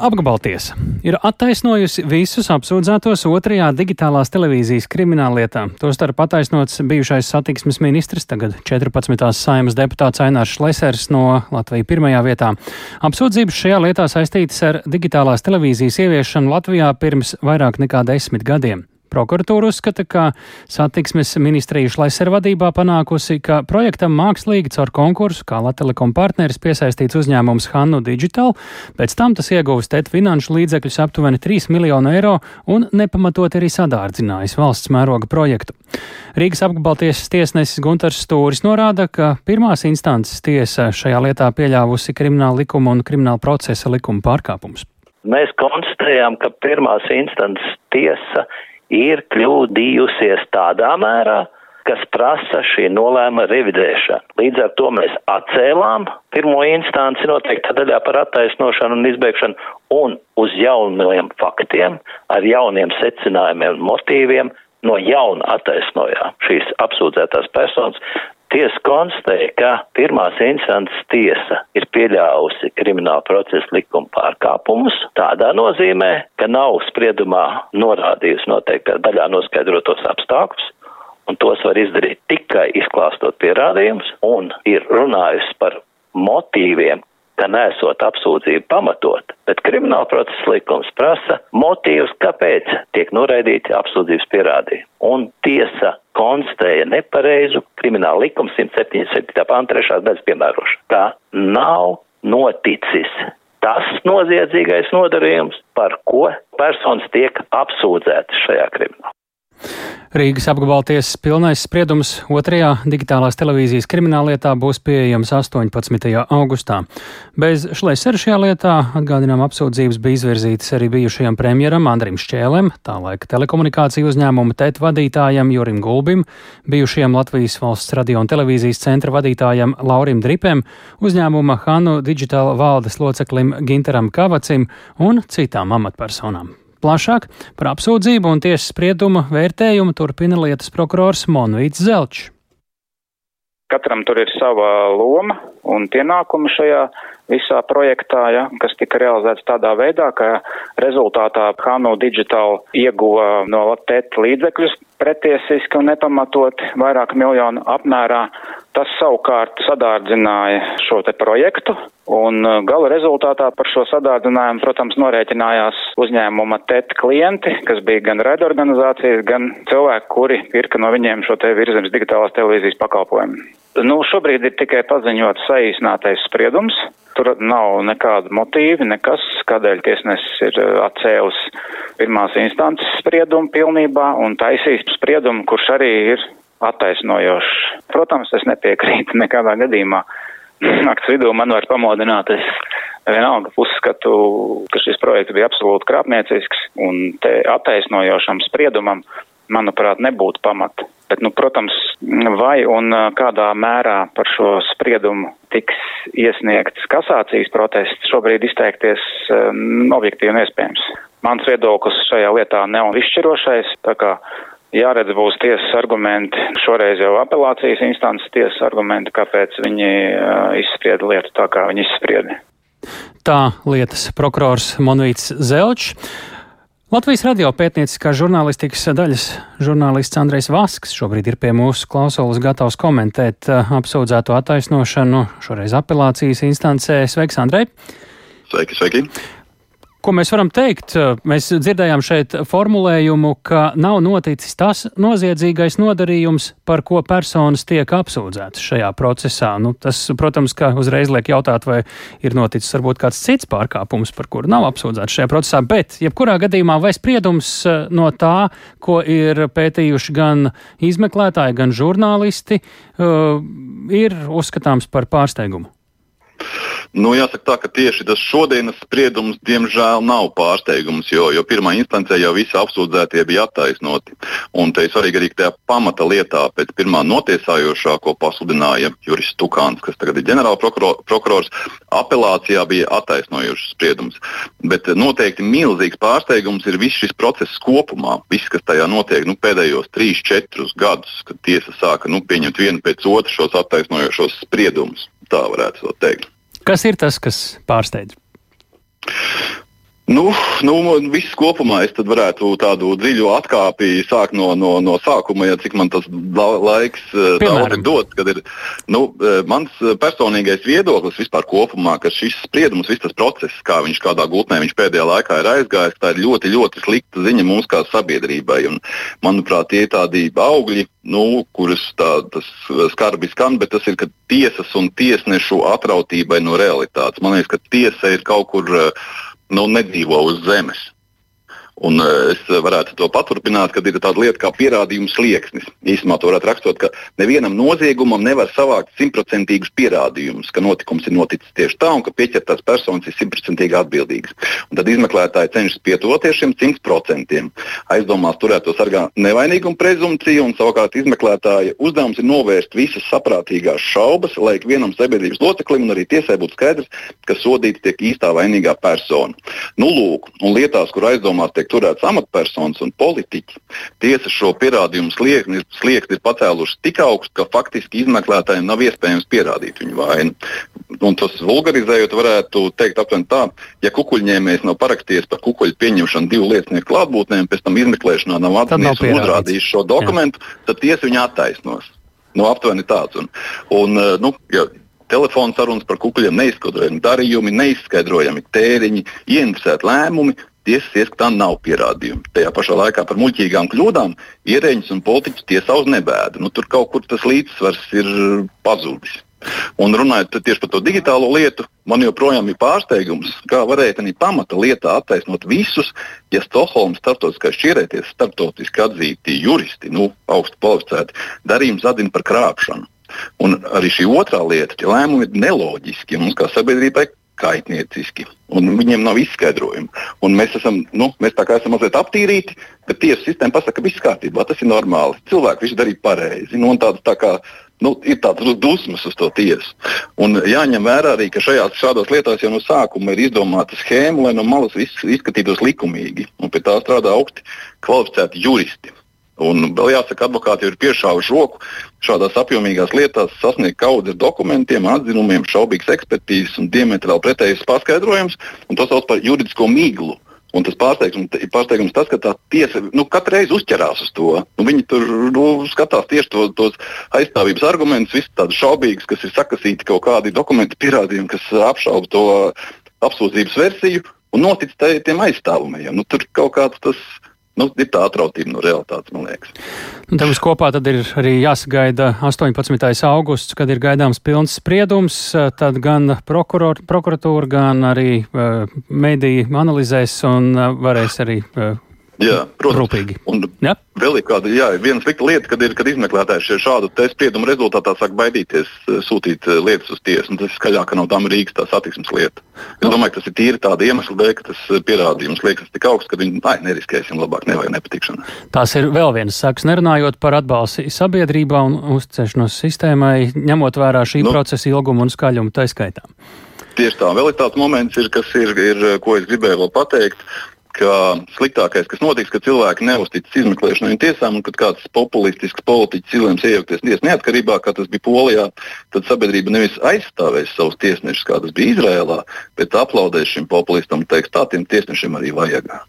Apgabaltiesa ir attaisnojusi visus apsūdzētos otrajā digitālās televīzijas krimināllietā. Tostarp attaisnots bijušais satiksmes ministrs, tagad 14. saimas deputāts Ainārs Šlesers no Latvijas pirmajā vietā. Apsūdzības šajā lietā saistītas ar digitālās televīzijas ieviešanu Latvijā pirms vairāk nekā desmit gadiem. Prokuratūra uzskata, ka satiksmes ministrija Šlaiser vadībā panākusi, ka projektam mākslīgi caur konkursu, kā Latelekom partneris piesaistīts uzņēmums Hannu Digital, pēc tam tas ieguvis TET finanšu līdzekļus aptuveni 3 miljonu eiro un nepamatot arī sadārdzinājis valsts mēroga projektu. Rīgas apgabaltiesas tiesnesis Gunters Stūris norāda, ka pirmās instances tiesa šajā lietā pieļāvusi krimināla likuma un krimināla procesa likuma pārkāpumus. Mēs konstatējām, ka pirmās instances tiesa ir kļūdījusies tādā mērā, kas prasa šī nolēma revidēšanu. Līdz ar to mēs atcēlām pirmo instanci noteiktā daļā par attaisnošanu un izbeigšanu un uz jauniem faktiem, ar jauniem secinājumiem un motīviem no jauna attaisnojām šīs apsūdzētās personas, Tiesa konstatēja, ka pirmās instances tiesa ir pieļāvusi krimināla procesa likuma pārkāpumus. Tādā nozīmē, ka nav spriedumā norādījusi noteiktā daļā noskaidrotos apstākļus, un tos var izdarīt tikai izklāstot pierādījumus, un ir runājusi par motīviem, ka nesot apsūdzību pamatot, bet krimināla procesa likums prasa motīvus, kāpēc tiek noraidīti apsūdzības pierādījumi. Un tiesa konstatēja nepareizu krimināla likuma 177. pānta 3. daļas piemērošanu. Tā nav noticis tas noziedzīgais nodarījums, par ko personas tiek apsūdzētas šajā kriminālā. Rīgas apgabaltiesas pilnais spriedums otrajā digitālās televīzijas krimināllietā būs pieejams 18. augustā. Bez šleisera šajā lietā, atgādinām, apsūdzības bija izvirzītas arī bijušajam premjeram Andrim Šķēlem, tā laika telekomunikāciju uzņēmuma TET vadītājam Jurim Gulbim, bijušajam Latvijas valsts radio un televīzijas centra vadītājam Laurim Dripem, uzņēmuma Hanu Digital valdes loceklim Ginteram Kavacim un citām amatpersonām. Plašāk par apsūdzību un tiesas spriedumu vērtējumu turpina lietas prokurors Monvīts Zelčs. Katram tur ir sava loma un pienākumi šajā visā projektā, ja, kas tika realizēts tādā veidā, ka rezultātā Hanu Digital ieguva no Latēt līdzekļus pretiesiski un nepamatot vairāk miljonu apmērā. Tas savukārt sadārdzināja šo te projektu, un uh, gala rezultātā par šo sadārdzinājumu, protams, norēķinājās uzņēmuma TET klienti, kas bija gan raidorganizācijas, gan cilvēki, kuri pirka no viņiem šo te virzemes digitālās televīzijas pakalpojumu. Nu, šobrīd ir tikai paziņots saīsinātais spriedums. Tur nav nekāda motīva, nekas, kādēļ tiesnesis ir uh, atcēlis pirmās instances spriedumu pilnībā un taisīs spriedumu, kurš arī ir attaisnojošs. Protams, es nepiekrītu nekādā gadījumā. Nakts vidū man var pamodināt, es vienalga uzskatu, ka šis projekts bija absolūti krāpniecisks un te attaisnojošam spriedumam, manuprāt, nebūtu pamata. Bet, nu, protams, vai un kādā mērā par šo spriedumu tiks iesniegts kasācijas protests, šobrīd izteikties um, objektīvi neiespējams. Mans viedoklis šajā lietā nav izšķirošais, tā kā jāredz būs tiesas argumenti, šoreiz jau apelācijas instances tiesas argumenti, kāpēc viņi izsprieda lietu tā, kā viņi izsprieda. Tā lietas prokurors Monvīts Zelčs. Latvijas radio pētnieciskā žurnālistikas daļas žurnālists Andrejs Vasks šobrīd ir pie mūsu klausulas gatavs komentēt apsūdzēto attaisnošanu šoreiz apelācijas instancē. Sveiks, Andrej! Sveiki, sveiki! Ko mēs varam teikt? Mēs dzirdējām šeit formulējumu, ka nav noticis tas noziedzīgais nodarījums, par ko personas tiek apsūdzētas šajā procesā. Nu, tas, protams, ka uzreiz liek jautāt, vai ir noticis varbūt kāds cits pārkāpums, par kuru nav apsūdzēts šajā procesā, bet jebkurā gadījumā vai spriedums eh, no tā, ko ir pētījuši gan izmeklētāji, gan žurnālisti, uh, ir uzskatāms par pārsteigumu. Nu, jāsaka tā, ka tieši tas šodienas spriedums, diemžēl, nav pārsteigums, jo, jo pirmā instancē jau visi apsūdzētie bija attaisnoti. Un te ir svarīgi arī tajā pamata lietā, pēc pirmā notiesājošā, ko pasludināja Juris Tukāns, kas tagad ir ģenerālprokurors, apelācijā bija attaisnojošs spriedums. Bet noteikti milzīgs pārsteigums ir viss šis process kopumā, viss, kas tajā notiek nu, pēdējos 3-4 gadus, kad tiesa sāka nu, pieņemt vienu pēc otru šos attaisnojošos spriedumus. Tā varētu teikt. Kas ir tas, kas pārsteidz? Nu, nu, viss kopumā es varētu tādu dziļu atkāpi sākt no, no, no sākuma, ja cik man tas laiks eh, daudz dots. Ir, nu, eh, mans personīgais viedoklis vispār kopumā, ka šis spriedums, viss tas process, kā viņš kādā gultnē viņš pēdējā laikā ir aizgājis, tā ir ļoti, ļoti slikta ziņa mums kā sabiedrībai. Un, manuprāt, tie ir tādi augļi, nu, kurus tā, tas skarbi skan, bet tas ir tiesas un tiesnešu atrautībai no realitātes. Man liekas, ka tiesa ir kaut kur. Uh, nu, nedzīvo uz zemes. Un eh, es varētu to paturpināt, kad ir tāda lieta kā pierādījums slieksnis. Īsumā to varētu rakstot, ka nevienam noziegumam nevar savākt simtprocentīgus pierādījumus, ka notikums ir noticis tieši tā un ka pieķertās personas ir simtprocentīgi atbildīgas. Un tad izmeklētāji cenšas pietuvoties šiem simt procentiem. Aizdomās turēto sargā nevainīguma prezumcija, un savukārt izmeklētāja uzdevums ir novērst visas saprātīgās šaubas, lai ikvienam sabiedrības loceklim un arī tiesai būtu skaidrs, ka sodīta tiek īstā vainīgā persona. Nu, lūk, un lietās, kur aizdomās tiek turēts amatpersonas un politiķi. Tiesa šo pierādījumu sliekni, sliekni ir pacēluši tik augstu, ka faktiski izmeklētājiem nav iespējams pierādīt viņu vainu. Un tas vulgarizējot, varētu teikt aptuveni tā, ja kukuļņēmējs nav parakstījies par kukuļu pieņemšanu divu liecinieku klātbūtnē, un pēc tam izmeklēšanā nav atzīmējis un uzrādījis šo dokumentu, Jā. tad tiesa viņu attaisnos. Nu, aptuveni tāds. Un, un, nu, ja, telefona sarunas par kukuļiem, neizskaidrojami darījumi, neizskaidrojami tēriņi, ieinteresēti lēmumi, tiesas ieskatā nav pierādījumu. Tajā pašā laikā par muļķīgām kļūdām ierēģis un politiķus tiesā uz nebēdu. Nu, tur kaut kur tas līdzsvars ir pazudis. Un runājot tieši par to digitālo lietu, man joprojām ir pārsteigums, kā varēja tādā pamata lietā attaisnot visus, ja Stokholmas starptautiskā šķirēties starptautiski atzīti juristi, nu, augstu kvalificēti, darījums atzina par krāpšanu. Un arī šī otrā lieta, ka lēmumi ir neloģiski mums kā sabiedrībai kaitnieciski. Viņiem nav izskaidrojumu. Un mēs esam, nu, mēs esam mazliet aptīrīti, bet tiesu sistēma pasaka, ka viss kārtībā, tas ir normāli. Cilvēki visu darīja pareizi. Nu, tāds, tā kā, nu, ir tādas dusmas uz to tiesu. Un jāņem vērā arī, ka šajās šādās lietās jau no sākuma ir izdomāta schēma, lai no malas viss izskatītos likumīgi. Un pie tā strādā augsti kvalificēti juristi. Un vēl jāsaka, advokāti ir piešāvuši roku šādās apjomīgās lietās sasniegt kaudzes dokumentiem, atzinumiem, šaubīgas ekspertīzes un diametrāli pretējas paskaidrojums, un to sauc par juridisko miglu. Un tas pārsteigums, pārsteigums tas, ka tā tiesa nu, katru reizi uzķerās uz to. Nu, viņi tur nu, skatās tieši to, tos aizstāvības argumentus, visas tādas šaubīgas, kas ir sakasīti kaut kādi dokumenti, pierādījumi, kas apšauba to apsūdzības versiju un notic tiem aizstāvumiem. Nu, tur kaut kāds tas nu, ir tā atrautība no realitātes, man liekas. Nu, tev tad ir arī jāsagaida 18. augusts, kad ir gaidāms pilns spriedums, tad gan prokuror, prokuratūra, gan arī uh, mediji analizēs un uh, varēs arī uh, Jā, protams. Rūpīgi. Un ja? vēl ir kāda, jā, viena slikta lieta, kad ir, kad izmeklētājs šādu spriedumu rezultātā sāk baidīties eh, sūtīt eh, lietas uz tiesu. Tas ir skaļāk no tām Rīgas tā satiksmes lieta. Es no. domāju, ka tas ir tīri tāda iemesla dēļ, ka tas eh, pierādījums liekas tik augsts, ka viņi, ai, neriskēsim labāk, nevajag nepatikšanu. Tās ir vēl vienas sakas, nerunājot par atbalstu sabiedrībā un uzticēšanos sistēmai, ņemot vērā šī nu, procesa ilgumu un skaļumu taiskaitā. Tieši tā, vēl ir tāds moments, ir, kas ir, ir, ko es gribēju vēl pateikt ka sliktākais, kas notiks, ka cilvēki neuzticas izmeklēšanai un tiesām, un kad kāds populistisks politiķis izlems iejaukties tiesas neatkarībā, kā tas bija Polijā, tad sabiedrība nevis aizstāvēs savus tiesnešus, kā tas bija Izrēlā, bet aplaudēs šim populistam un teiks, tā tiem tiesnešiem arī vajag.